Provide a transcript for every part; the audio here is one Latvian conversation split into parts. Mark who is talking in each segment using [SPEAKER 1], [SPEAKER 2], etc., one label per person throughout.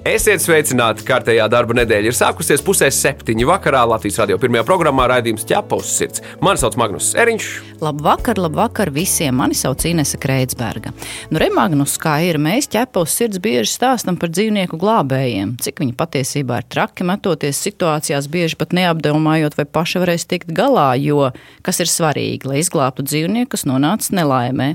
[SPEAKER 1] Esiet sveicināti! Kārtējā darba nedēļa ir sākusies pusē septiņi vakarā Latvijas radio pirmajā programmā raidījums ķepus sirds. Mani sauc Magnus Eriņš.
[SPEAKER 2] Labvakar, labvakar visiem! Mani sauc Inese Kreitsberga. Nu, Remagnus, kā ir, mēs ķepus sirds bieži stāstam par dzīvnieku glābējiem. Cik viņi patiesībā ir traki metoties situācijās, bieži pat neapdomājot, vai paši varēs tikt galā, jo kas ir svarīgi, lai izglābtu dzīvnieku, kas nonācis nelaimē.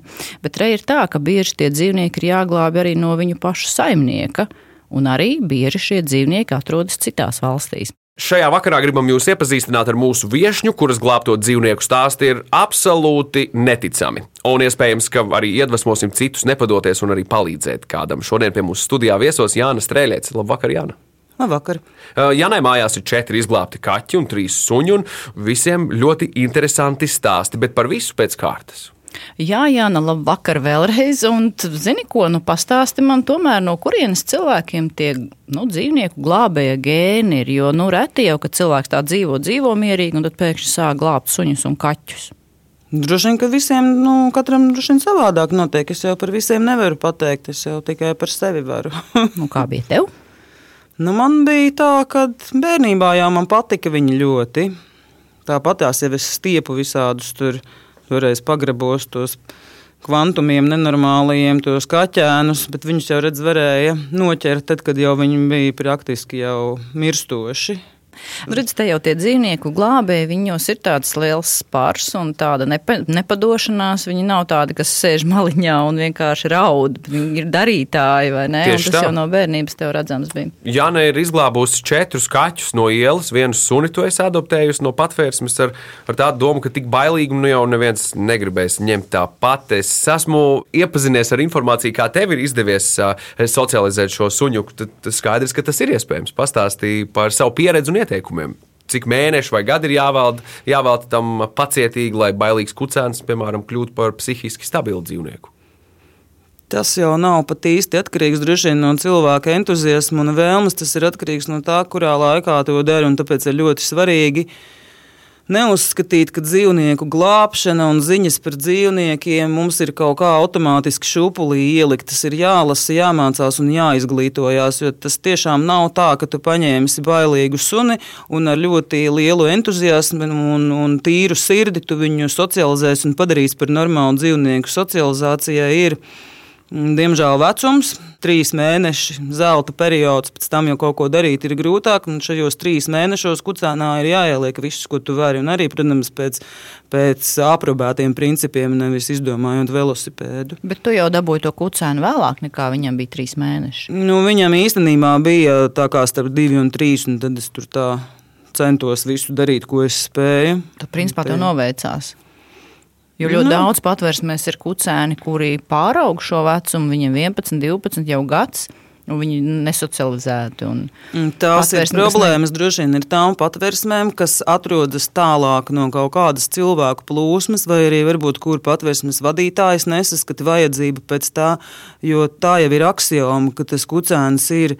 [SPEAKER 2] Bet re ir tā, ka bieži tie dzīvnieki ir jāglābj arī no viņu pašu saimnieka un arī bieži šie dzīvnieki atrodas citās valstīs.
[SPEAKER 1] Šajā vakarā gribam jūs iepazīstināt ar mūsu viesņu, kuras glābto dzīvnieku stāsti ir absolūti neticami. Un iespējams, ka arī iedvesmosim citus nepadoties un arī palīdzēt kādam. Šodien pie mums studijā viesos Jānis Strēlēts. Labvakar, Jāna!
[SPEAKER 3] Labvakar!
[SPEAKER 1] Janai mājās ir četri izglābti kaķi un trīs suņi, un visiem ļoti interesanti stāsti, bet par visu pēc kārtas.
[SPEAKER 2] Jā, Jāna, labvakar vēlreiz. Un, zini, ko nu pastāsti man tomēr, no kurienes cilvēkiem tie nu, dzīvnieku glābēja gēni ir? Jo nu, reti jau, ka cilvēks tā dzīvo, dzīvo mierīgi, un tad pēkšņi sāk glābt suņus un kaķus.
[SPEAKER 3] Droši vien, ka visiem, nu, katram droši vien savādāk notiek. Es jau par visiem nevaru pateikt, es jau tikai par sevi varu.
[SPEAKER 2] nu, kā bija tev?
[SPEAKER 3] Nu, man bija tā, ka bērnībā jau man patika viņi ļoti. Tāpat tās jau es stiepu visādus tur Toreiz pagrabos tos kvantumiem, nenormāliem, tos kaķēnus, bet viņus jau redz, varēja noķert tad, kad jau viņi bija praktiski jau mirstoši.
[SPEAKER 2] Nu, redz, te jau tie dzīvnieku glābēji, viņos ir tāds liels spārs un tāda nepa, nepadošanās. Viņi nav tādi, kas sēž maliņā un vienkārši raud. Viņi ir darītāji, vai ne? Tieši un tas tā. jau no bērnības tev redzams bija.
[SPEAKER 1] Jāna ir izglābusi četrus kaķus no ielas, vienu suni to es adoptējusi no patvērsmes ar, ar tādu domu, ka tik bailīgi nu jau neviens negribēs ņemt tāpat. Es esmu iepazinies ar informāciju, kā tev ir izdevies uh, socializēt šo suņu. Tad skaidrs, ka tas ir iespējams. Pastāstīja par savu pieredzi un ieteikumiem. Cik mēneši vai gadi ir jāvelta, jāvelta tam pacietīgi, lai bailīgs kucēns, piemēram, kļūtu par psihiski stabilu dzīvnieku?
[SPEAKER 3] Tas jau nav pat īsti atkarīgs vien, no cilvēka entuziasma un vēlmes. Tas ir atkarīgs no tā, kurā laikā to dara. Tāpēc ir ļoti svarīgi uh, neuzskatīt, ka dzīvnieku glābšana un ziņas par dzīvniekiem mums ir kaut kā automātiski šūpulī ielikt. Tas ir jālasa, jāmācās un jāizglītojas. Jo tas tiešām nav tā, ka tu paņēmi bailīgu suni un ar ļoti lielu entuziasmu un, un tīru sirdi tu viņu socializēsi un padarīsi par normālu dzīvnieku socializācijai. Ir Diemžēl vecums, trīs mēneši, zelta periods, pēc tam jau kaut ko darīt ir grūtāk. Šajos trīs mēnešos kucēnā ir jāieliek viss, ko tu vari. Un arī, protams, pēc, pēc aprobētiem principiem, nevis izdomājot velosipēdu.
[SPEAKER 2] Bet tu jau dabūji to kucēnu vēlāk, nekā viņam bija trīs mēneši.
[SPEAKER 3] Nu, viņam īstenībā bija tā kā starp divi un trīs, un tad es tur tā centos visu darīt, ko es spēju.
[SPEAKER 2] Tad, principā, tev noveicās. Jo ļoti nu. daudz patvērsmēs ir kucēni, kuri pāraug šo vecumu, viņiem 11, 12 jau gads. Viņi nesocializēti.
[SPEAKER 3] Mm, tās ir problēmas ne... droši vien ir tām patvērsmēm, kas atrodas tālāk no kaut kādas cilvēku plūsmas, vai arī varbūt kur patvērsmes vadītājs nesaskata vajadzību pēc tā, jo tā jau ir axioma, ka tas kucēns ir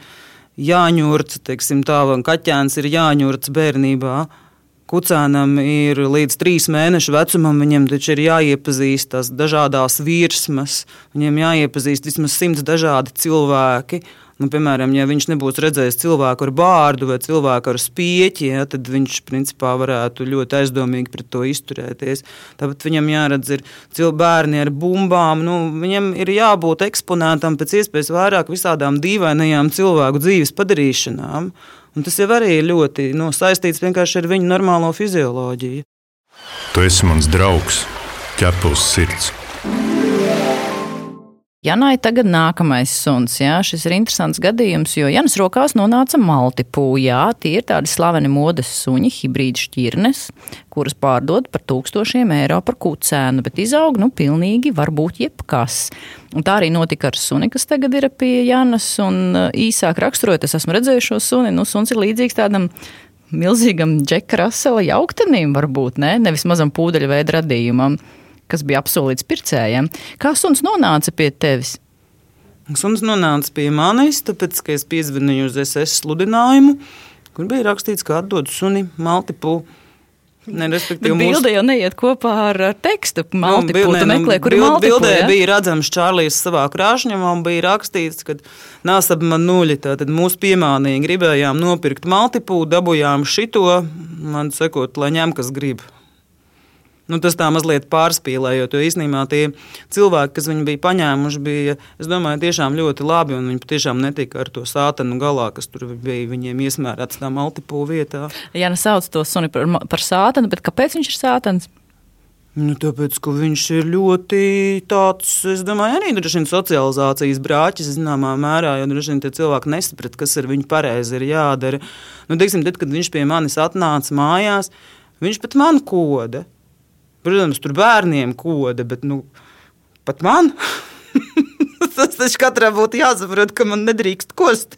[SPEAKER 3] jāņurts, teiksim tā, un kaķēns ir jāņurts bērnībā. Kucēnam ir līdz trīs mēnešu vecumam, viņam taču ir jāiepazīst tās dažādas virsmas, viņam jāiepazīst vismaz simts dažādi cilvēki. Nu, piemēram, ja viņš nebūs redzējis cilvēku ar bārdu vai cilvēku ar spieķi, ja, tad viņš principā varētu ļoti aizdomīgi pret to izturēties. Tāpat viņam jāredz, ir bērni ar bumbām. Nu, viņam ir jābūt eksponētam pēc iespējas vairāk visādām dīvainajām cilvēku dzīves padarīšanām. Un tas jau arī ļoti nu, saistīts ar viņu normālo fizioloģiju.
[SPEAKER 4] Tu esi mans draugs, ķepus sirds.
[SPEAKER 2] Janai tagad nākamais suns. Jā, šis ir interesants gadījums, jo Janas rokās nonāca maltipūjā. Tie ir tādi slaveni modes suņi, hibrīda šķirnes, kuras pārdod par tūkstošiem eiro par kucēnu, bet izaug nu pilnīgi varbūt jebkas. Un tā arī notika ar suni, kas tagad ir pie Janas. Un uh, īsāk raksturojot, es esmu redzējis šo suni. Nu, suns ir līdzīgs tādam milzīgam Džeka Rasela jauktenim, varbūt ne? nevis mazam pūdeļa veida radījumam kas bija apsolīts pircējiem. Kā suns nonāca pie tevis?
[SPEAKER 3] Suns nonāca pie manis, tāpēc, ka es piezvanīju uz SS sludinājumu, kur bija rakstīts, ka atdod suni Maltipu.
[SPEAKER 2] Ne, respektīvi, mūsu... bilde jau neiet kopā ar tekstu. Multiple, nu,
[SPEAKER 3] tu meklē, kur bild, bildē ja? bija redzams Čārlijs savā krāšņamā un bija rakstīts, ka nāsab man nuļi. Tātad mūsu piemānīgi gribējām nopirkt multiple, dabujām šito, man sekot, lai ņem, kas grib. Nu, tas tā mazliet pārspīlējot, jo īstenībā tie cilvēki, kas viņu bija paņēmuši, bija domāju, tiešām ļoti labi. Viņi patiešām netika ar to sātanu galā, kas tur bija viņiem iesmērēts tā multipūlu vietā.
[SPEAKER 2] Jā, nesauc to suni par, par sātanu, bet kāpēc viņš ir sātans?
[SPEAKER 3] Nu, tāpēc, ka viņš ir ļoti tāds, es domāju, arī droši vien socializācijas brāķis, zināmā mērā, jo droši vien tie cilvēki nesaprata, kas ar viņu pareizi ir jādara. Nu, teiksim, tad, kad viņš pie manis atnāca mājās, viņš pat man koda. Protams, tur bērniem koda, bet nu, pat man tas taču katram būtu jāsaprot, ka man nedrīkst kost.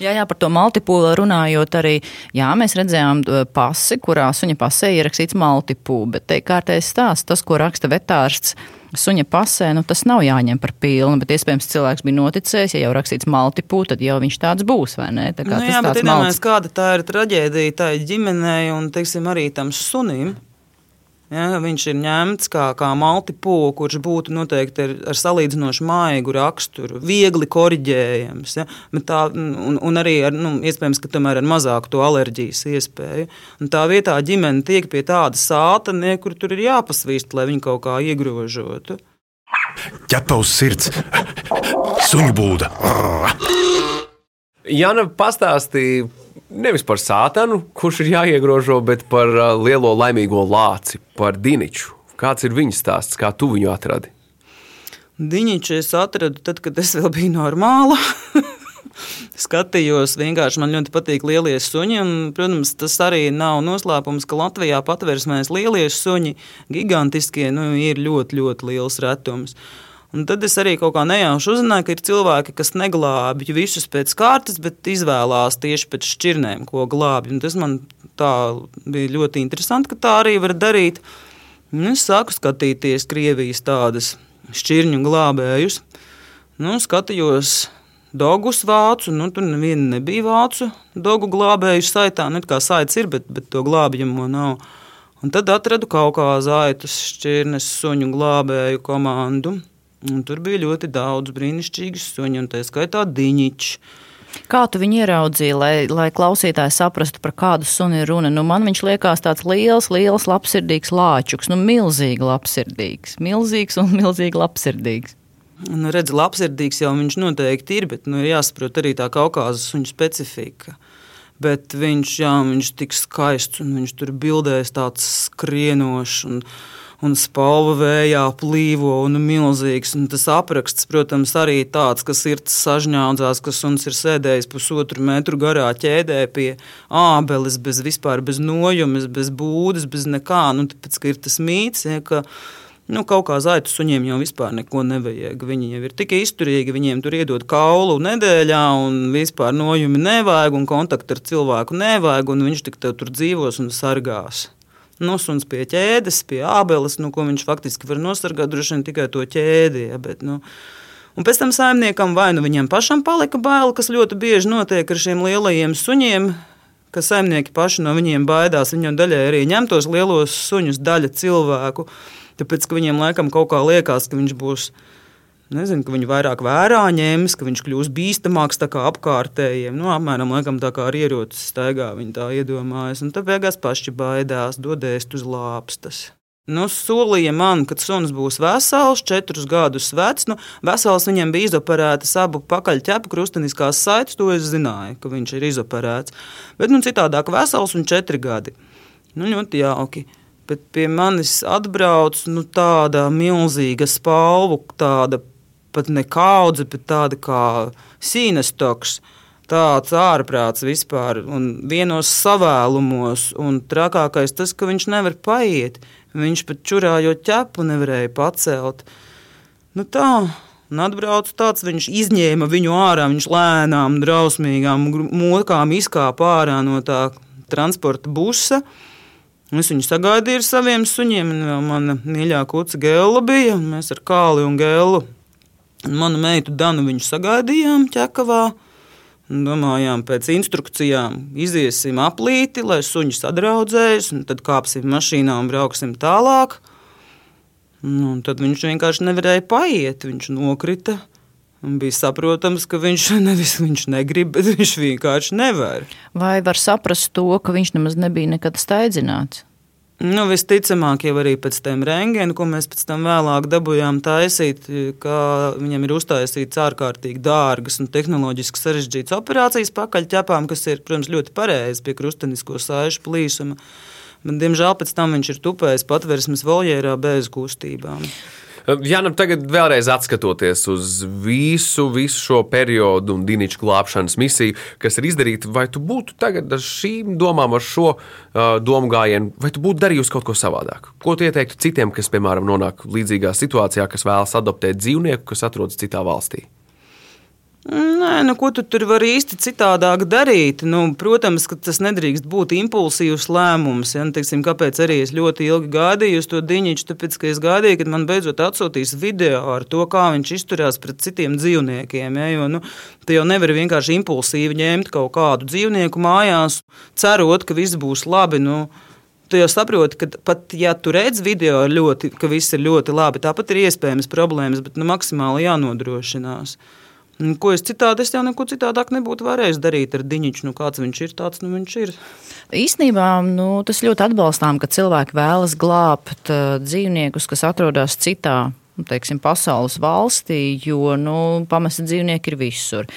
[SPEAKER 2] Jā, jā, par to multipūlu runājot, arī jā, mēs redzējām pasi, kurā suņa pasē ierakstīts multipūlu, bet te kārtējs stāsts, tas, ko raksta vetārsts. Suņa pasē, nu, tas nav jāņem par pilnu, bet iespējams cilvēks bija noticējis, ja jau rakstīts multipū, tad jau viņš tāds būs, vai ne? Tā
[SPEAKER 3] kā nu, jā, bet iedomājamies, kāda tā ir traģēdija tai ģimenei un, teiksim, arī tam sunim. Ja, viņš ir ņemts kā, kā maltipūle, kurš būtu noteikti ar, ar salīdzinoši maigu raksturu, viegli korģējams. Ja, tā, un, un arī ar, nu, iespējams, ka tomēr ar mazāku to alerģijas iespēju. Un tā vietā ģimene tiek pie tāda sātanie, kur tur ir jāpasvīst, lai viņi kaut kā iegrožotu.
[SPEAKER 4] Ķepa uz sirds, suņu būda.
[SPEAKER 1] Jana pastāstīja nevis par sātanu, kurš ir jāiegrožo, bet par uh, lielo laimīgo lāci, par Diniču. Kāds ir viņa stāsts, kā tu viņu atradi?
[SPEAKER 3] Diniču es atradu tad, kad es vēl biju normāla. skatījos, vienkārši man ļoti patīk lielie suņi. Un, protams, tas arī nav noslēpums, ka Latvijā patvērsmēs lielie suņi, gigantiskie, nu, ir ļoti, ļoti liels retums. Un tad es arī kaut kā nejauši uzzināju, ka ir cilvēki, kas neglābj visus pēc kārtas, bet izvēlās tieši pēc šķirnēm, ko glābj. Un tas man bija ļoti interesanti, ka tā arī var darīt. Un es sāku skatīties Krievijas tādas šķirņu glābējus. Nu, skatījos dogus vācu, nu, tur neviena nebija vācu dogu glābēju saitā. Nu, kā saits ir, bet, bet to glābjamo nav. Un tad atradu kaut kā zaitus šķirnes suņu glābēju komandu. Un tur bija ļoti daudz brīnišķīgu suņu, un tā skaitā diņķi.
[SPEAKER 2] Kā tu viņu ieraudzīji, lai, lai klausītāji saprastu, par kādu sunu ir runa? Nu, man viņš liekas tāds liels, liels, labsirdīgs lāčuks, nu, milzīgi labsirdīgs, milzīgs un milzīgi labsirdīgs.
[SPEAKER 3] Nu, redz, labsirdīgs jau viņš noteikti ir, bet nu, ir jāsaprot arī tā kaut kāda suņu specifika. Bet viņš, jā, viņš tik skaists un viņš tur bildēs tāds skrienošs. Un, spalva vējā plīvo un milzīgs. Un tas apraksts, protams, arī tāds, kas ir sažņaudzās, ka suns ir sēdējis pusotru metru garā ķēdē pie ābeles, bez vispār bez nojumes, bez būdas, bez nekā. Nu, tāpēc, ka ir tas mīts, ja, ka Nu, kaut kā zaitu suņiem jau vispār neko nevajag. Viņi jau ir tik izturīgi, viņiem tur iedod kaulu nedēļā, un vispār nojumi nevajag, un kontaktu ar cilvēku nevajag, un viņš tik tur dzīvos un sargās nosuns pie ķēdes, pie ābeles, nu, ko viņš faktiski var nosargāt droši vien tikai to ķēdi. Ja, bet, nu, Un pēc tam saimniekam vai nu viņam pašam palika bail, kas ļoti bieži notiek ar šiem lielajiem suņiem, ka saimnieki paši no viņiem baidās. Viņu daļai arī ņem tos lielos suņus, daļa cilvēku, tāpēc ka viņiem laikam kaut kā liekas, ka viņš būs Nezinu, ka viņu vairāk vērā ņems, ka viņš kļūs bīstamāks apkārtējiem. Nu, apmēram laikam, tā kā ar ieroci staigā viņi tā iedomājas. Un tad beigās paši baidās, dodēs uz lāpstas. Nu, solīja man, ka suns būs vesels, četrus gadus vecs. Nu, vesels viņam bija izoperētas abu pakaļķepu krusteniskās saites, to es zināju, ka viņš ir izoperēts. Bet nu, citādāk vesels un četri gadi. Nu, ļoti jauki. Bet pie manis atbrauc nu, tāda milzīga spalva, tāda pat ne kaudze, bet tāda kā sīnas toks. Tāds ārprāts vispār, un vienos savēlumos, un trakākais tas, ka viņš nevar paiet. Viņš pat čurājot ķepu nevarēja pacelt. Nu tā, un atbrauc tāds, viņš izņēma viņu ārā, viņš lēnām, drausmīgām mokām izkāpa ārā no tā transporta busa. Es viņu sagaidīju ar saviem suņiem, un mana mīļākā kuca Gēla bija. Mēs ar Kāli un Gēlu Manu meitu Danu viņu sagaidījām ķekavā. Domājām, pēc instrukcijām iziesim aplīti, lai suņi sadraudzējas, un tad kāpsim mašīnā un brauksim tālāk. Nu, tad viņš vienkārši nevarēja paiet, viņš nokrita. Bija saprotams, ka viņš nevis viņš negrib, bet viņš vienkārši nevar.
[SPEAKER 2] Vai var saprast to, ka viņš nemaz nebija nekad steidzināts?
[SPEAKER 3] Nu, visticamāk, jau arī pēc tam rēngēna, ko mēs pēc tam vēlāk dabūjām taisīt, ka viņam ir uztaisīts ārkārtīgi dārgas un tehnoloģiski sarežģītas operācijas pakaļķepām, kas ir, protams, ļoti pareizi pie krustenisko sāļu plīsuma. Bet, diemžēl pēc tam viņš ir tupējis patversmes voljērā bez kustībām.
[SPEAKER 1] Janam, tagad vēlreiz atskatoties uz visu, visu šo periodu un dīniču glābšanas misiju, kas ir izdarīta, vai tu būtu tagad ar šīm domām, ar šo uh, domu gājienu, vai tu būtu darījusi kaut ko savādāk? Ko tu ieteiktu citiem, kas, piemēram, nonāk līdzīgā situācijā, kas vēlas adoptēt dzīvnieku, kas atrodas citā valstī?
[SPEAKER 3] Nē, nu, ko tu tur vari īsti citādāk darīt? Nu, protams, ka tas nedrīkst būt impulsīvs lēmums. Ja? Nu, teiksim, kāpēc arī es ļoti ilgi gaidīju uz to diņķi? Tāpēc, ka es gaidīju, kad man beidzot atsūtīs video ar to, kā viņš izturās pret citiem dzīvniekiem. Ja? Jo, nu, tu jau nevari vienkārši impulsīvi ņemt kaut kādu dzīvnieku mājās, cerot, ka viss būs labi. Nu, tu jau saproti, ka pat ja tu redz video, ļoti, ka viss ir ļoti labi, tāpat ir iespējams problēmas, bet nu, maksimāli jānodrošinās. Ko es citādi, es jau neko citādāk nebūtu varējis darīt ar diņķu. Nu, kāds viņš ir, tāds nu, viņš ir.
[SPEAKER 2] Īsnībā nu, tas ļoti atbalstām, ka cilvēki vēlas glābt uh, dzīvniekus, kas atrodas citā Nu, teiksim, pasaules valstī, jo nu, pamesti dzīvnieki ir visur.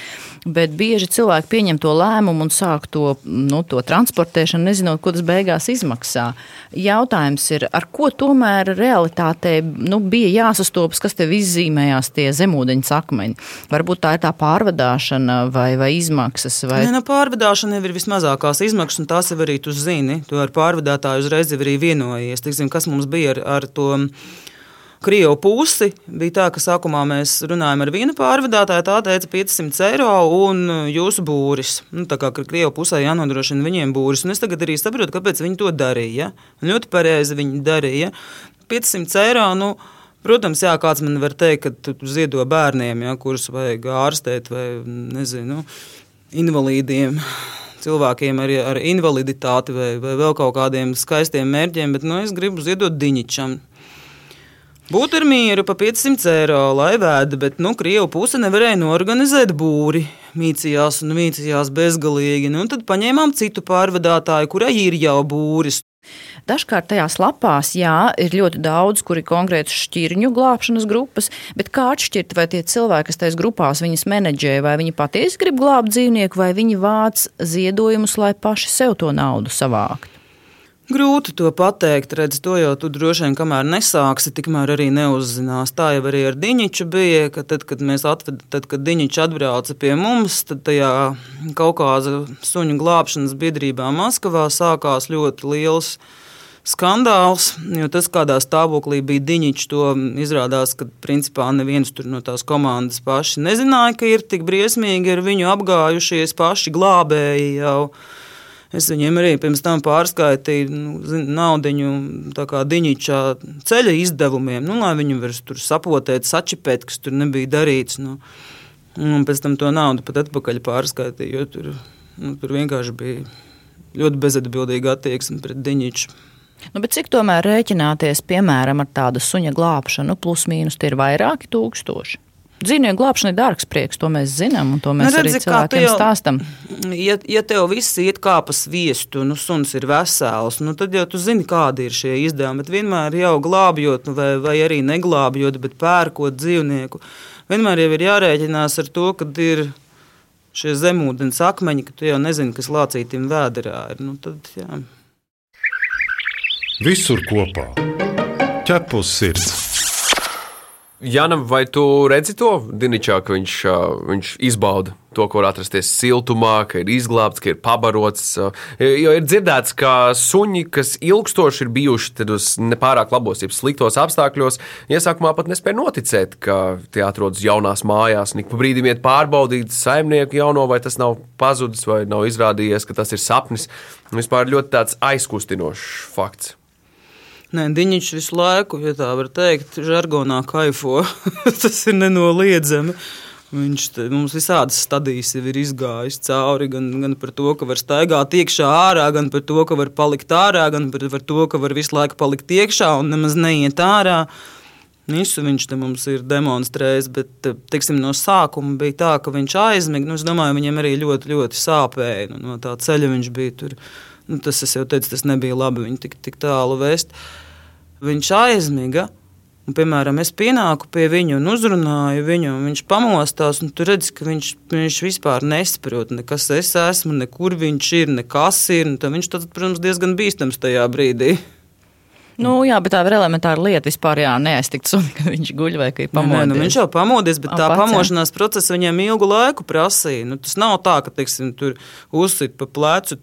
[SPEAKER 2] Bet bieži cilvēki pieņem to lēmumu un sāk to, nu, to transportēšanu, nezinot, ko tas beigās izmaksā. Jautājums ir, ar ko tomēr realitātē nu, bija jāsastopas, kas tev izzīmējās tie zemūdeņa akmeņi. Varbūt tā ir tā pārvadāšana vai, vai izmaksas. Vai...
[SPEAKER 3] Nē, no nu, pārvadāšana jau ir vismazākās izmaksas, un tās jau arī tu zini. Tu ar pārvadātāju uzreiz jau arī vienojies. Tiksim, kas mums bija ar, ar to? Krievu pusi bija tā, ka sākumā mēs runājām ar vienu pārvadātāju, tā teica 500 eiro un uh, jūsu būris. Nu, tā kā Krievu pusē jānodrošina viņiem būris. Un es tagad arī saprotu, kāpēc viņi to darīja. Ļoti pareizi viņi darīja. 500 eiro. Nu, Protams, jā, kāds man var teikt, ka tu ziedo bērniem, ja, kurus vajag ārstēt vai nezinu, invalīdiem cilvēkiem ar, ar invaliditāti vai, vai vēl kaut kādiem skaistiem mērķiem, bet nu, es gribu ziedot diņķam. Būtu ar mieru pa 500 eiro, lai vēda, bet nu, Krievija puse nevarēja norganizēt būri. Mīcījās un mīcījās bezgalīgi. Nu, tad paņēmām citu pārvadātāju, kurai ir jau būris.
[SPEAKER 2] Dažkārt tajās lapās, jā, ir ļoti daudz, kur ir konkrētas šķirņu glābšanas grupas, bet kā atšķirt, vai tie cilvēki, kas tajās grupās viņas menedžē, vai viņi patiesi grib glābt dzīvnieku, vai viņi vāc ziedojumus, lai paši sev to naudu savākt?
[SPEAKER 3] Grūti to pateikt, redz, to jau tu droši vien, kamēr nesāksi, tikmēr arī neuzzinās. Tā jau arī ar Diņķu bija, ka tad, kad mēs atvedām, tad, kad Diņķis atbrauca pie mums, tad tajā Kaukāza suņu glābšanas biedrībā Maskavā sākās ļoti liels skandāls, jo tas, kādā stāvoklī bija Diņķis, to izrādās, ka principā neviens no tās komandas paši nezināja, ka ir tik briesmīgi ar viņu apgājušies paši glābēji jau. Es viņiem arī pirms tam pārskaitīju nu, naudu diņķa ceļa izdevumiem, nu, lai viņi var tur sapotēt, sačipēt, kas tur nebija darīts. Nu. Un pēc tam to naudu pat atpakaļ pārskaitīju, jo tur, nu, tur vienkārši bija ļoti bezatbildīga attieksme pret diņķu.
[SPEAKER 2] Nu, cik tomēr rēķināties, piemēram, ar tādu suņa glābšanu, plus mīnus tie ir vairāki tūkstoši? Dzīvnieku glābšana ir dārgs prieks, to mēs zinām, un to mēs nu, redzi, arī cilvēkiem jau, stāstam.
[SPEAKER 3] Ja, ja tev viss iet kā pa sviestu, nu, suns ir vesels, nu, tad jau tu zini, kādi ir šie izdevumi. Bet vienmēr jau glābjot, vai, vai arī neglābjot, bet pērkot dzīvnieku, vienmēr jau ir jārēķinās ar to, ka ir šie zemūdens akmeņi, ka tu jau nezini, kas lācītim vēderā ir. Nu, tad, jā.
[SPEAKER 4] Visur kopā - ķepus sirds.
[SPEAKER 1] Janam, vai tu redzi to Diničā, ka viņš, viņš izbauda to, ko var atrasties siltumā, ka ir izglābts, ka ir pabarots? Jo ir dzirdēts, ka suņi, kas ilgstoši ir bijuši uz nepārāk labos, jeb sliktos apstākļos, iesākumā pat nespēja noticēt, ka tie atrodas jaunās mājās. Nik pa brīdim iet pārbaudīt saimnieku jauno, vai tas nav pazudis, vai nav izrādījies, ka tas ir sapnis. Vispār ļoti tāds aizkustinošs fakts.
[SPEAKER 3] Nē, Diņš visu laiku, ja tā var teikt, žargonā kaifo. Tas ir nenoliedzami. Viņš te, mums visādas stadijas ir izgājis cauri. Gan, gan par to, ka var staigāt iekšā, ārā, gan par to, ka var palikt ārā, gan par, par to, ka var visu laiku palikt iekšā un nemaz neiet ārā. Visu viņš te mums ir demonstrējis, bet teiksim, no sākuma bija tā, ka viņš aizmiga. Nu, es domāju, viņam arī ļoti, ļoti sāpēja. Nu, no tā ceļa viņš bija tur. Nu, tas, es jau teicu, tas nebija labi viņu tik, tik tālu vēst. Viņš aizmiga. Un, piemēram, es pienāku pie viņa un uzrunāju viņu, un viņš pamostās, un tur redz, ka viņš, viņš vispār nesaprot, ne kas es esmu, ne kur viņš ir, ne kas ir. Viņš tad, protams, diezgan bīstams tajā brīdī.
[SPEAKER 2] Nu, jā, bet tā ir elementāra lieta. Vispār jā, neaiztikt suni, ka viņš guļ vai ir pamodies.
[SPEAKER 3] Nē, nu, viņš jau pamodies, bet tā pats, pamošanās process viņam ilgu laiku prasīja. Nu, tas nav tā, ka, teiksim, tur uzsit pa plecu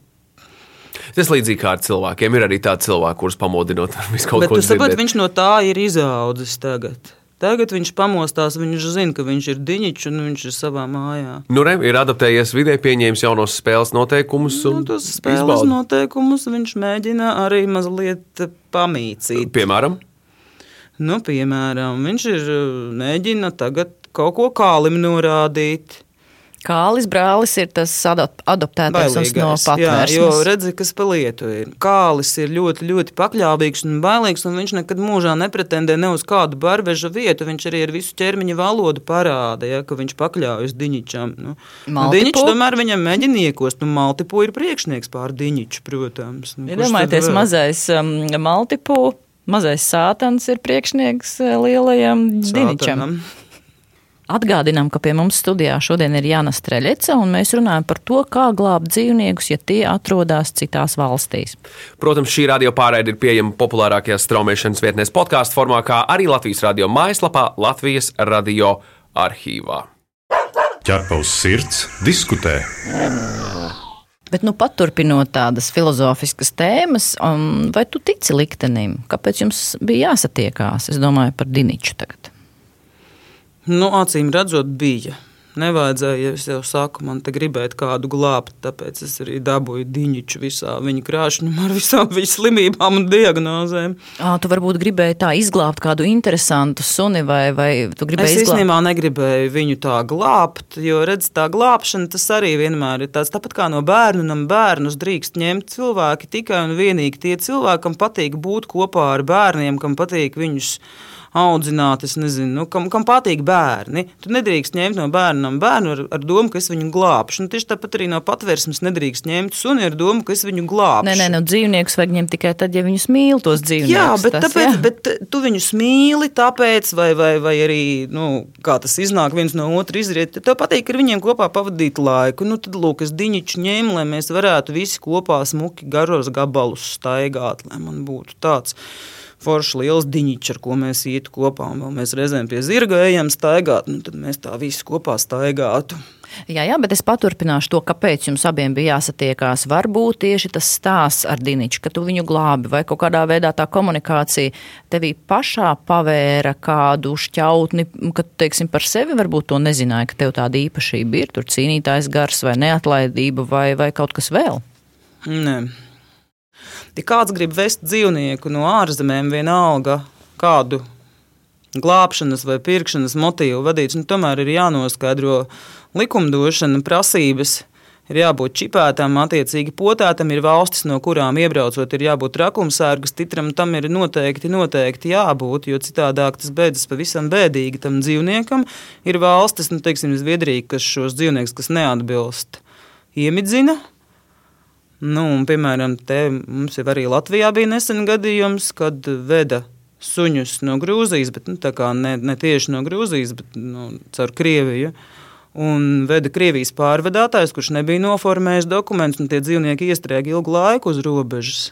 [SPEAKER 1] Tas līdzīgi kā ar cilvēkiem. Ir arī tādi cilvēki, kurus pamodinot ar visu kaut
[SPEAKER 3] Bet,
[SPEAKER 1] ko
[SPEAKER 3] tādu. Viņš no tā ir izaudzis tagad. Tagad viņš pamostās, viņš zina, ka viņš ir diņķis un viņš ir savā mājā.
[SPEAKER 1] Nu, re, ir adaptējies vidē, pieņēmis jaunos spēles noteikumus.
[SPEAKER 3] Nu, tos spēles izbauda. noteikumus viņš mēģina arī mazliet pamīcīt.
[SPEAKER 1] Piemēram?
[SPEAKER 3] Nu, piemēram, viņš ir mēģina tagad kaut ko kālim norādīt.
[SPEAKER 2] Kālis brālis ir tas adoptētais no patvērsmes. Jā,
[SPEAKER 3] jo redzi, kas pa lietu ir. Kālis ir ļoti, ļoti pakļāvīgs un bailīgs, un viņš nekad mūžā nepretendē ne uz kādu barbeža vietu. Viņš arī ar visu ķermeņa valodu parāda, ja, ka viņš pakļaujas diņķam. Nu, nu, diņķis tomēr viņam mēģina iekost, un Maltipu ir priekšnieks pār diņķu, protams.
[SPEAKER 2] Nu, Iedomājieties, mazais um, Maltipu, mazais sātans ir priekšnieks uh, lielajam diņķam. Atgādinām, ka pie mums studijā šodien ir Jāna Streļeca, un mēs runājam par to, kā glābt dzīvniekus, ja tie atrodas citās valstīs.
[SPEAKER 1] Protams, šī radio pārraide ir pieejama populārākajās straumēšanas vietnēs podkāstu formā, kā arī Latvijas radio mājaslapā Latvijas radio arhīvā.
[SPEAKER 4] Ķerpa uz sirds, diskutē.
[SPEAKER 2] Bet, nu, paturpinot tādas filozofiskas tēmas, um, vai tu tici liktenim? Kāpēc jums bija jāsatiekās? Es domāju par Diniču tagad.
[SPEAKER 3] Nu, acīm redzot, bija. Nevajadzēja, ja es jau saku, man te gribēt kādu glābt, tāpēc es arī dabūju diņķu visā viņa krāšņumā ar visām viņa slimībām un diagnozēm.
[SPEAKER 2] À, tu varbūt gribēji tā izglābt kādu interesantu suni vai, vai tu gribēji
[SPEAKER 3] es īstenībā negribēju viņu tā glābt, jo, redz, tā glābšana tas arī vienmēr ir tāds, tāpat kā no bērnam bērnus drīkst ņemt cilvēki tikai un vienīgi tie cilvēki, kam patīk būt kopā ar bērniem, kam patīk viņus audzināt, es nezinu, nu, kam, kam patīk bērni. Tu nedrīkst ņemt no bērnam bērnu ar, ar domu, ka es viņu glābšu. Nu, tieši tāpat arī no patvērsmes nedrīkst ņemt suni ar domu, ka es viņu glābšu.
[SPEAKER 2] Nē, nē, no dzīvniekus vajag ņemt tikai tad, ja viņus mīl tos dzīvniekus.
[SPEAKER 3] Jā, bet, tas, tāpēc, jā. bet tu viņus mīli, tāpēc, vai, vai, vai arī, nu, kā tas iznāk, viens no otra izriet, tev patīk ar viņiem kopā pavadīt laiku. Nu, tad, lūk, es diņķu ņēmu, lai mēs varētu visi kopā smuki garos gabalus staigāt, lai man būtu tāds foršs liels diņķis, ar ko mēs ietu kopā. Un vēl mēs reizēm pie zirga ejam staigāt, nu, tad mēs tā visi kopā staigātu.
[SPEAKER 2] Jā, jā, bet es paturpināšu to, kāpēc jums abiem bija jāsatiekās. Varbūt tieši tas stāsts ar Diniču, ka tu viņu glābi, vai kaut kādā veidā tā komunikācija tevī pašā pavēra kādu šķautni, ka tu, teiksim, par sevi varbūt to nezināji, ka tev tāda īpašība ir, tur cīnītājs gars vai neatlaidība vai, vai kaut kas vēl.
[SPEAKER 3] Nē. Ja kāds grib vest dzīvnieku no ārzemēm, vienalga kādu glābšanas vai pirkšanas motīvu vadīts, nu, tomēr ir jānoskaidro likumdošana, prasības. Ir jābūt čipētam, attiecīgi potētam, ir valstis, no kurām iebraucot, ir jābūt trakumsērgas titram. Tam ir noteikti, noteikti jābūt, jo citādāk tas beidzas pavisam bēdīgi tam dzīvniekam. Ir valstis, nu, teiksim, Zviedrija, kas šos dzīvniekus, kas neatbilst, iemidzina, Nu, un, piemēram, te mums jau arī Latvijā bija nesen gadījums, kad veda suņus no Grūzijas, bet nu, ne, ne tieši no Grūzijas, bet nu, caur Krieviju. Un veda Krievijas pārvadātājs, kurš nebija noformējis dokumentus, un tie dzīvnieki iestrēga ilgu laiku uz robežas.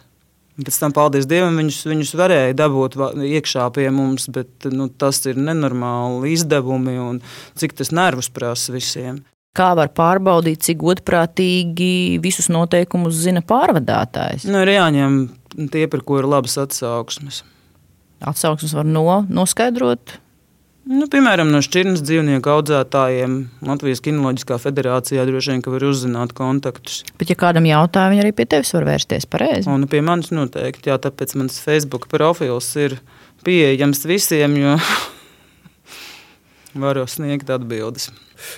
[SPEAKER 3] Pēc tam, paldies Dievam, viņus, viņus varēja dabūt iekšā pie mums, bet nu, tas ir nenormāli izdevumi un cik tas nervus prasa visiem.
[SPEAKER 2] Kā var pārbaudīt, cik godprātīgi visus noteikumus zina pārvadātājs?
[SPEAKER 3] Nu, ir jāņem tie, par ko ir labas atsauksmes.
[SPEAKER 2] Atsauksmes var no, noskaidrot.
[SPEAKER 3] Nu, piemēram, no šķirnes dzīvnieku audzētājiem Latvijas Kinoloģiskā federācijā droši vien var uzzināt kontaktus.
[SPEAKER 2] Bet, ja kādam jautā, viņi arī pie tevis var vērsties pareizi.
[SPEAKER 3] Un pie manis noteikti, jā, tāpēc mans Facebook profils ir pieejams visiem, jo varu sniegt atbildes.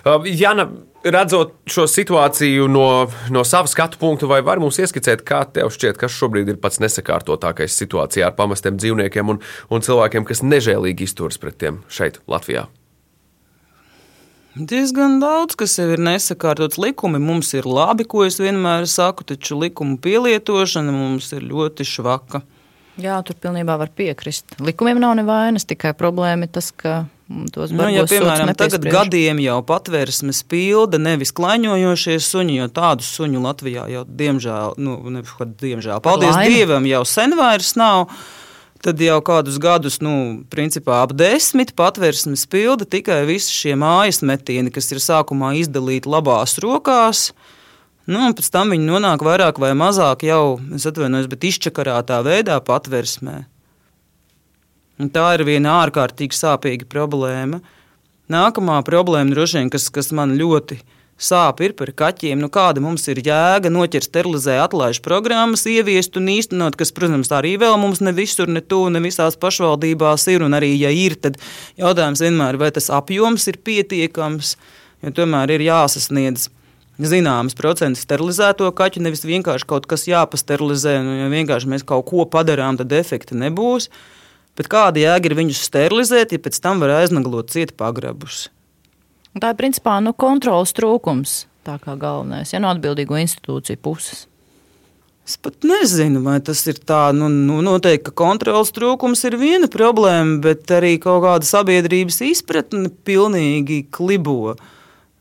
[SPEAKER 1] Uh, Jana, redzot šo situāciju no, no sava skatu punkta, vai var mums ieskicēt, kā tev šķiet, kas šobrīd ir pats nesakārtotākais situācijā ar pamestiem dzīvniekiem un, un cilvēkiem, kas nežēlīgi izturas pret tiem šeit, Latvijā?
[SPEAKER 3] Diezgan daudz, kas jau ir nesakārtots. Likumi mums ir labi, ko es vienmēr saku, taču likumu pielietošana mums ir ļoti švaka.
[SPEAKER 2] Jā, tur pilnībā var piekrist. Likumiem nav nevainas, tikai problēma ir tas, ka tos nu, ja, piemēram,
[SPEAKER 3] tagad gadiem jau patvērsmes pilda nevis klaņojošie suņi, jo tādu suņu Latvijā jau diemžēl, nu, ne, diemžēl paldies Laime. Dievam, jau sen vairs nav. Tad jau kādus gadus, nu, principā ap desmit patvērsmes pilda tikai visi šie mājas metieni, kas ir sākumā izdalīti labās rokās. Nu, pēc tam viņi nonāk vairāk vai mazāk jau, es atvainojos, bet izčakarātā veidā patvērsmē. Un tā ir viena ārkārtīgi sāpīga problēma. Nākamā problēma, droši vien, kas, kas man ļoti sāp, ir par kaķiem. Nu, kāda mums ir jēga noķert, sterilizēt, atlaižu programmas, ieviest un īstenot, kas, protams, arī vēl mums ne visur, ne tuvu, ne visās pašvaldībās ir. Un arī, ja ir, tad jautājums vienmēr, vai tas apjoms ir pietiekams, jo tomēr ir jāsasniedz zināms procents sterilizēto kaķu, nevis vienkārši kaut kas jāpasterilizē. Nu, ja vienkārši mēs kaut ko padarām, tad efekta nebūs. Bet kāda jēga ir viņus sterilizēt, ja pēc tam var aiznaglot ciet pagrabus?
[SPEAKER 2] Tā ir principā nu, kontrols trūkums, tā kā galvenais, ja no atbildīgo institūciju puses.
[SPEAKER 3] Es pat nezinu, vai tas ir tā. Nu, nu, noteikti, ka kontrols trūkums ir viena problēma, bet arī kaut kāda sabiedrības izpratne pilnīgi klibo. Uh,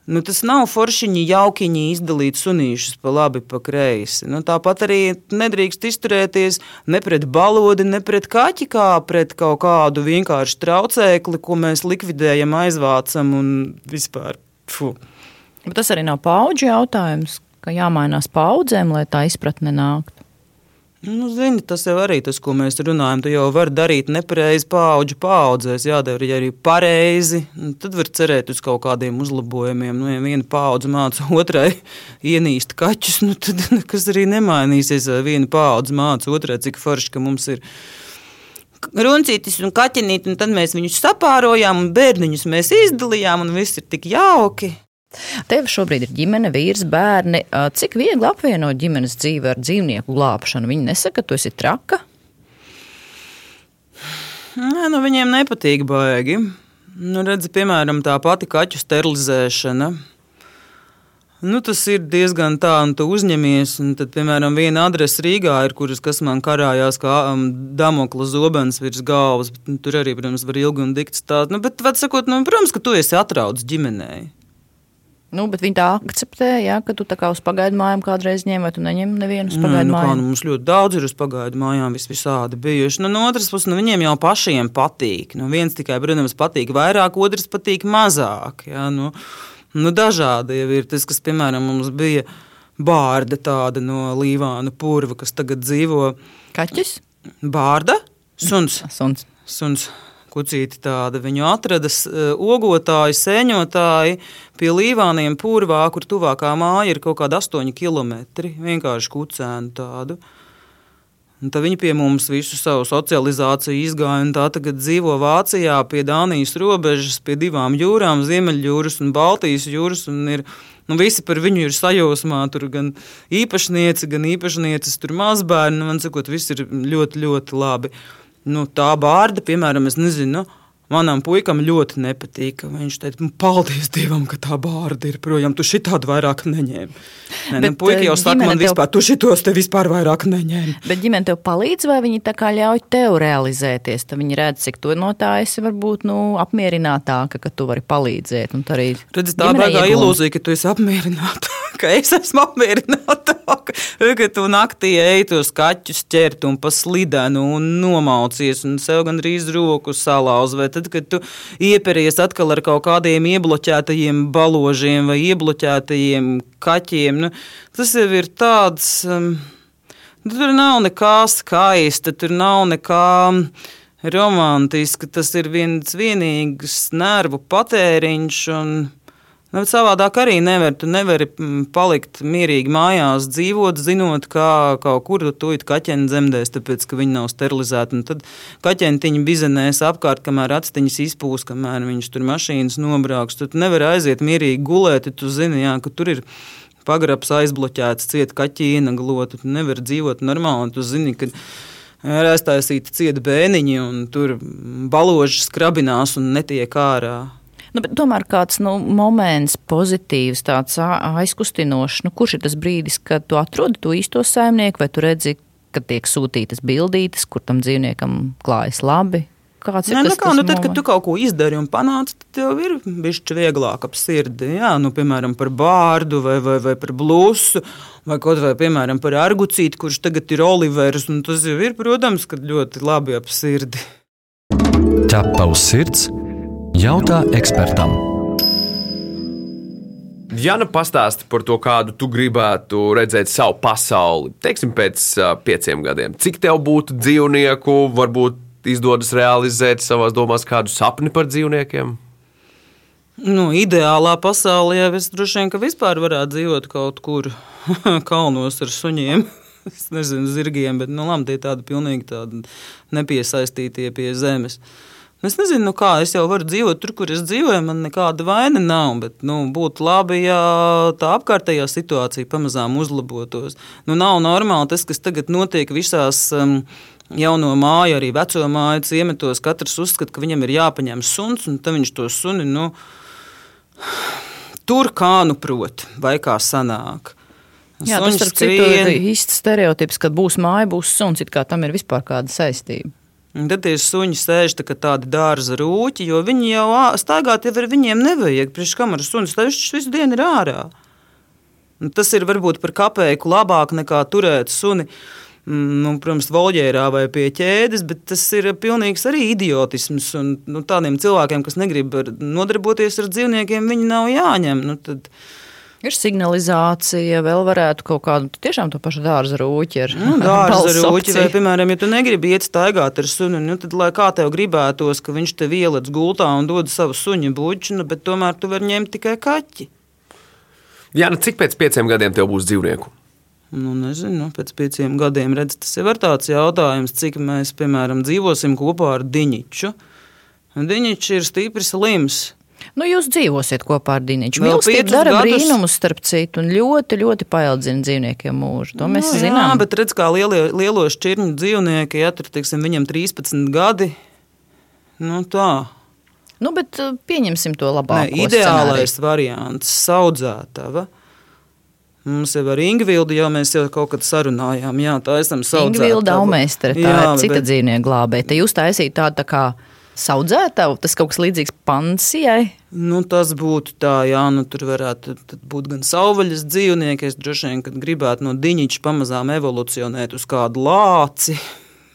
[SPEAKER 3] Nu, tas nav foršiņi, jaukiņi izdalīt sunīšus pa labi, pa kreisi. Nu, tāpat arī nedrīkst izturēties ne pret balodi, ne pret kaķi, kā pret kaut kādu vienkāršu traucēkli, ko mēs likvidējam, aizvācam un vispār. Fu.
[SPEAKER 2] Bet tas arī nav paudžu jautājums, ka jāmainās paudzēm, lai tā izpratne nāktu.
[SPEAKER 3] Nu, zini, tas jau arī tas, ko mēs runājam. Tu jau vari darīt nepareizi paudžu paudzēs, jādara arī pareizi. Tad var cerēt uz kaut kādiem uzlabojumiem. Nu, ja viena paudze māca otrai ienīst kaķus, nu, tad nekas arī nemainīsies. Viena paudze māca otrai, cik forši, ka mums ir runcītis un kaķenīti, un tad mēs viņus sapārojām, un bērniņus mēs izdalījām, un viss ir tik jauki.
[SPEAKER 2] Tev šobrīd ir ģimene, vīrs, bērni. Cik viegli apvienot ģimenes dzīvi ar dzīvnieku glābšanu? Viņi nesaka, ka tu esi traka.
[SPEAKER 3] Nē, nu viņiem nepatīk baigi. Nu, redzi, piemēram, tā pati kaķu sterilizēšana. Nu, tas ir diezgan tā, un tu uzņemies. Un tad, piemēram, viena adrese Rīgā ir, kuras, kas man karājās kā um, Damokla zobens virs galvas. Bet, nu, tur arī, protams, var ilgi un dikti stāstīt. Nu, bet, sakot, nu, protams, ka tu esi atrauc ģimenei.
[SPEAKER 2] Nu, bet viņi tā akceptē, jā, ka tu tā kā uz pagaidu mājām kādreiz ņem, vai tu neņem nevienu uz pagaidu
[SPEAKER 3] nu,
[SPEAKER 2] mājām.
[SPEAKER 3] Nu, mums ļoti daudz ir uz pagaidu mājām, vis visādi bijuši. Nu, no otras puses, nu, viņiem jau pašiem patīk. Nu, viens tikai, protams, patīk vairāk, otrs patīk mazāk. Jā, nu, nu, dažādi jau ir tas, kas, piemēram, mums bija bārda tāda no Līvāna purva, kas tagad dzīvo.
[SPEAKER 2] Kaķis?
[SPEAKER 3] Bārda? Suns.
[SPEAKER 2] Suns.
[SPEAKER 3] Suns kucīti tāda. Viņu atradas uh, ogotāji, sēņotāji pie līvāniem purvā, kur tuvākā māja ir kaut kāda astoņi kilometri. Vienkārši kucēnu tādu. Un tad viņi pie mums visu savu socializāciju izgāja, tā tagad dzīvo Vācijā pie Dānijas robežas, pie divām jūrām, Ziemeļjūras un Baltijas jūras. Un ir, nu, visi par viņu ir sajūsmā, tur gan īpašnieci, gan īpašnieces, tur mazbērni. Man sakot, viss ir ļoti, ļoti labi nu, tā bārda, piemēram, es nezinu. Manam puikam ļoti nepatīk. Viņš teica, nu, paldies Dievam, ka tā bārda ir projām. Tu šitādu vairāk neņēmi. Nē, nu, puika jau saka, man tev... vispār, tu šitos te vispār vairāk neņēmi.
[SPEAKER 2] Bet ģimene tev palīdz, vai viņi tā kā ļauj tev realizēties? Tad viņi redz, cik tu no tā esi varbūt nu, apmierinātāka, ka tu vari palīdzēt.
[SPEAKER 3] Redz, tā baigā ilūzija, ka tu esi apmierināta. ka es esmu apmierināta, ka tu naktī ej tos kaķus ķert un pa slidenu un nomaucies un sev gandrīz roku salauz. Vai tad, kad tu ieperies atkal ar kaut kādiem iebloķētajiem baložiem vai iebloķētajiem kaķiem, nu, tas jau ir tāds. Um, Tur nav nekā skaista, tur nav nekā romantiski. Tas ir viens vienīgs nervu patēriņš. Un, Nu, savādāk arī nevar. Tu nevari mm, palikt mierīgi mājās, dzīvot, zinot, kā kaut kur tu it kaķeni dzemdēs, tāpēc, ka viņi nav sterilizēti. Un tad kaķentiņi bizenēs apkārt, kamēr actiņas izpūs, kamēr viņus tur mašīnas nobrauks. Tu nevari aiziet mierīgi gulēt, ja tu zini, jā, ka tur ir pagrabs aizbloķēts, cieta kaķīna glota. Tu nevari dzīvot normāli, tu zini, ka ir aiztaisīti cieti bēniņi, un tur baloži skrabinās un netiek ārā.
[SPEAKER 2] Nu, tomēr kāds nu, moments, pozitīvs, tāds aizkustinošs, nu, kurš ir tas brīdis, kad tu atrodi to īsto saimnieku, vai tu redzi, ka tiek sūtītas bildītes, kur tam dzīvniekam klājas labi. Kāds ir
[SPEAKER 3] Nē,
[SPEAKER 2] tas,
[SPEAKER 3] nu kā,
[SPEAKER 2] tas
[SPEAKER 3] nu, tad, kad
[SPEAKER 2] moments?
[SPEAKER 3] tu kaut ko izdari un panāc, tad tev ir bijis vieglāk ap sirdi. Jā, nu, piemēram, par bārdu vai, vai, vai par blūzu, vai kaut vai piemēram, par argucīti, kurš tagad ir Olivers. Tas jau ir, protams, ļoti labi ap sirdi.
[SPEAKER 5] Ķepa uz sirds, jautā ekspertam.
[SPEAKER 1] Ja nu pastāsti par to, kādu tu gribētu redzēt savu pasauli, teiksim, pēc uh, pieciem gadiem, cik tev būtu dzīvnieku, varbūt izdodas realizēt savās domās kādu sapni par dzīvniekiem?
[SPEAKER 3] Nu, ideālā pasaulē jau es droši vien, ka vispār varētu dzīvot kaut kur kalnos ar suņiem. Es nezinu, zirgiem, bet nu, labi, tie tādi pilnīgi tādi nepiesaistītie pie zemes. Es nezinu, nu kā es jau varu dzīvot tur, kur es dzīvoju. Man nekāda vaina nav. Bet nu, būtu labi, ja tā apkārtējā situācija pamazām uzlabotos. Nu, nav normāli tas, kas tagad notiek visās. Um, Jauno māju, arī veco māju ciemetos. Katrs uzskata, ka viņam ir jāpaņem suns, un tad viņš to suni nu, tur kā nu prot, vai kā sanāk.
[SPEAKER 2] Jā, tas starp citu ir īsts stereotips, ka būs māja, būs suns, it kā tam ir vispār kāda saistība.
[SPEAKER 3] Un tad tie suņi sēž tā, tādi dārza rūķi, jo viņi jau staigāt jau ar viņiem nevajag. Priekš kameras suns, tas visu dienu ir ārā. Un tas ir varbūt par kapeiku labāk nekā turēt suni. Nu, protams, voļģērā vai pie ķēdes, bet tas ir pilnīgs arī idiotisms. Un, nu, tādiem cilvēkiem, kas negrib ar- nodarboties ar dzīvniekiem, viņi nav jāņem. Nu, tad,
[SPEAKER 2] Ir signalizācija, vēl varētu kaut kādu tiešām to pašu dārza rūķi ar
[SPEAKER 3] Nu, Dārza rūķi, vai, piemēram, ja tu negribi iet staigāt ar suni, nu, tad lai kā tev gribētos, ka viņš tev ieliec gultā un dod savu suņu buļķu, nu, bet tomēr tu vari ņemt tikai kaķi.
[SPEAKER 1] Jā, nu cik pēc pieciem gadiem tev būs dzīvnieku?
[SPEAKER 3] Nu, nezinu, nu, pēc pieciem gadiem redz, tas ir tāds jautājums, cik mēs, piemēram, dzīvosim kopā ar Diņiču. Diņičs ir stiprs slims.
[SPEAKER 2] Nu, jūs dzīvosiet kopā ar Dīniņu. Mīlestība dara
[SPEAKER 3] gadus.
[SPEAKER 2] brīnumus, starp citu, un ļoti, ļoti paildzina dzīvniekiem mūžu. To mēs
[SPEAKER 3] nu,
[SPEAKER 2] zinām.
[SPEAKER 3] Jā, bet redz, kā lielie, lielo šķirņu dzīvnieki, ja tur, teiksim, viņam 13 gadi, nu tā.
[SPEAKER 2] Nu, bet uh, pieņemsim to
[SPEAKER 3] Nē,
[SPEAKER 2] labāko.
[SPEAKER 3] ideālais variants - saudzētava. Mums jau ar Ingūnu jau mēs jau kaut kad sarunājām, jā, tā esam saudzētavu.
[SPEAKER 2] Ingūna Daumeistere, tā
[SPEAKER 3] Jā,
[SPEAKER 2] ir cita
[SPEAKER 3] bet-
[SPEAKER 2] dzīvnieku glābēja. Jūs taisīt tādu tā kā saudzētavu, tas kaut kas līdzīgs pansijai.
[SPEAKER 3] Nu, tas būtu tā, jā, nu, tur varētu tad būt gan savvaļas dzīvnieki. Es droši vien, kad gribētu no diņķa pamazām evolucionēt uz kādu lāci.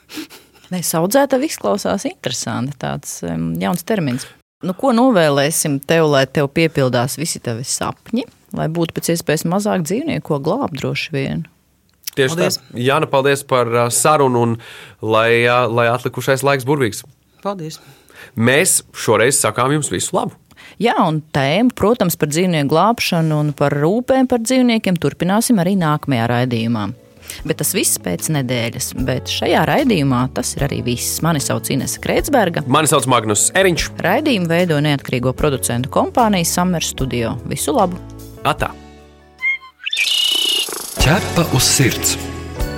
[SPEAKER 2] Nē, saudzētava izklausās interesanti. Tāds um, jauns termins. Nu, ko novēlēsim tev, lai tev piepildās visi tavi sapņi, lai būtu pēc iespējas mazāk dzīvnieku, ko glābt droši vien?
[SPEAKER 1] Tieši
[SPEAKER 3] Paldies.
[SPEAKER 1] tā. Jāna, paldies par sarunu un lai, lai atlikušais laiks burvīgs.
[SPEAKER 3] Paldies!
[SPEAKER 1] Mēs šoreiz sakām jums visu labu.
[SPEAKER 2] Jā, un tēmu, protams, par dzīvnieku glābšanu un par rūpēm par dzīvniekiem turpināsim arī nākamajā raidījumā. Bet tas viss pēc nedēļas, bet šajā raidījumā tas ir arī viss. Mani sauc Inese Kreitsberga.
[SPEAKER 1] Mani sauc Magnus Eriņš.
[SPEAKER 2] Raidījumu veido neatkarīgo producentu kompānija Summer Studio. Visu labu!
[SPEAKER 1] Atā!
[SPEAKER 5] Ķepa uz sirds.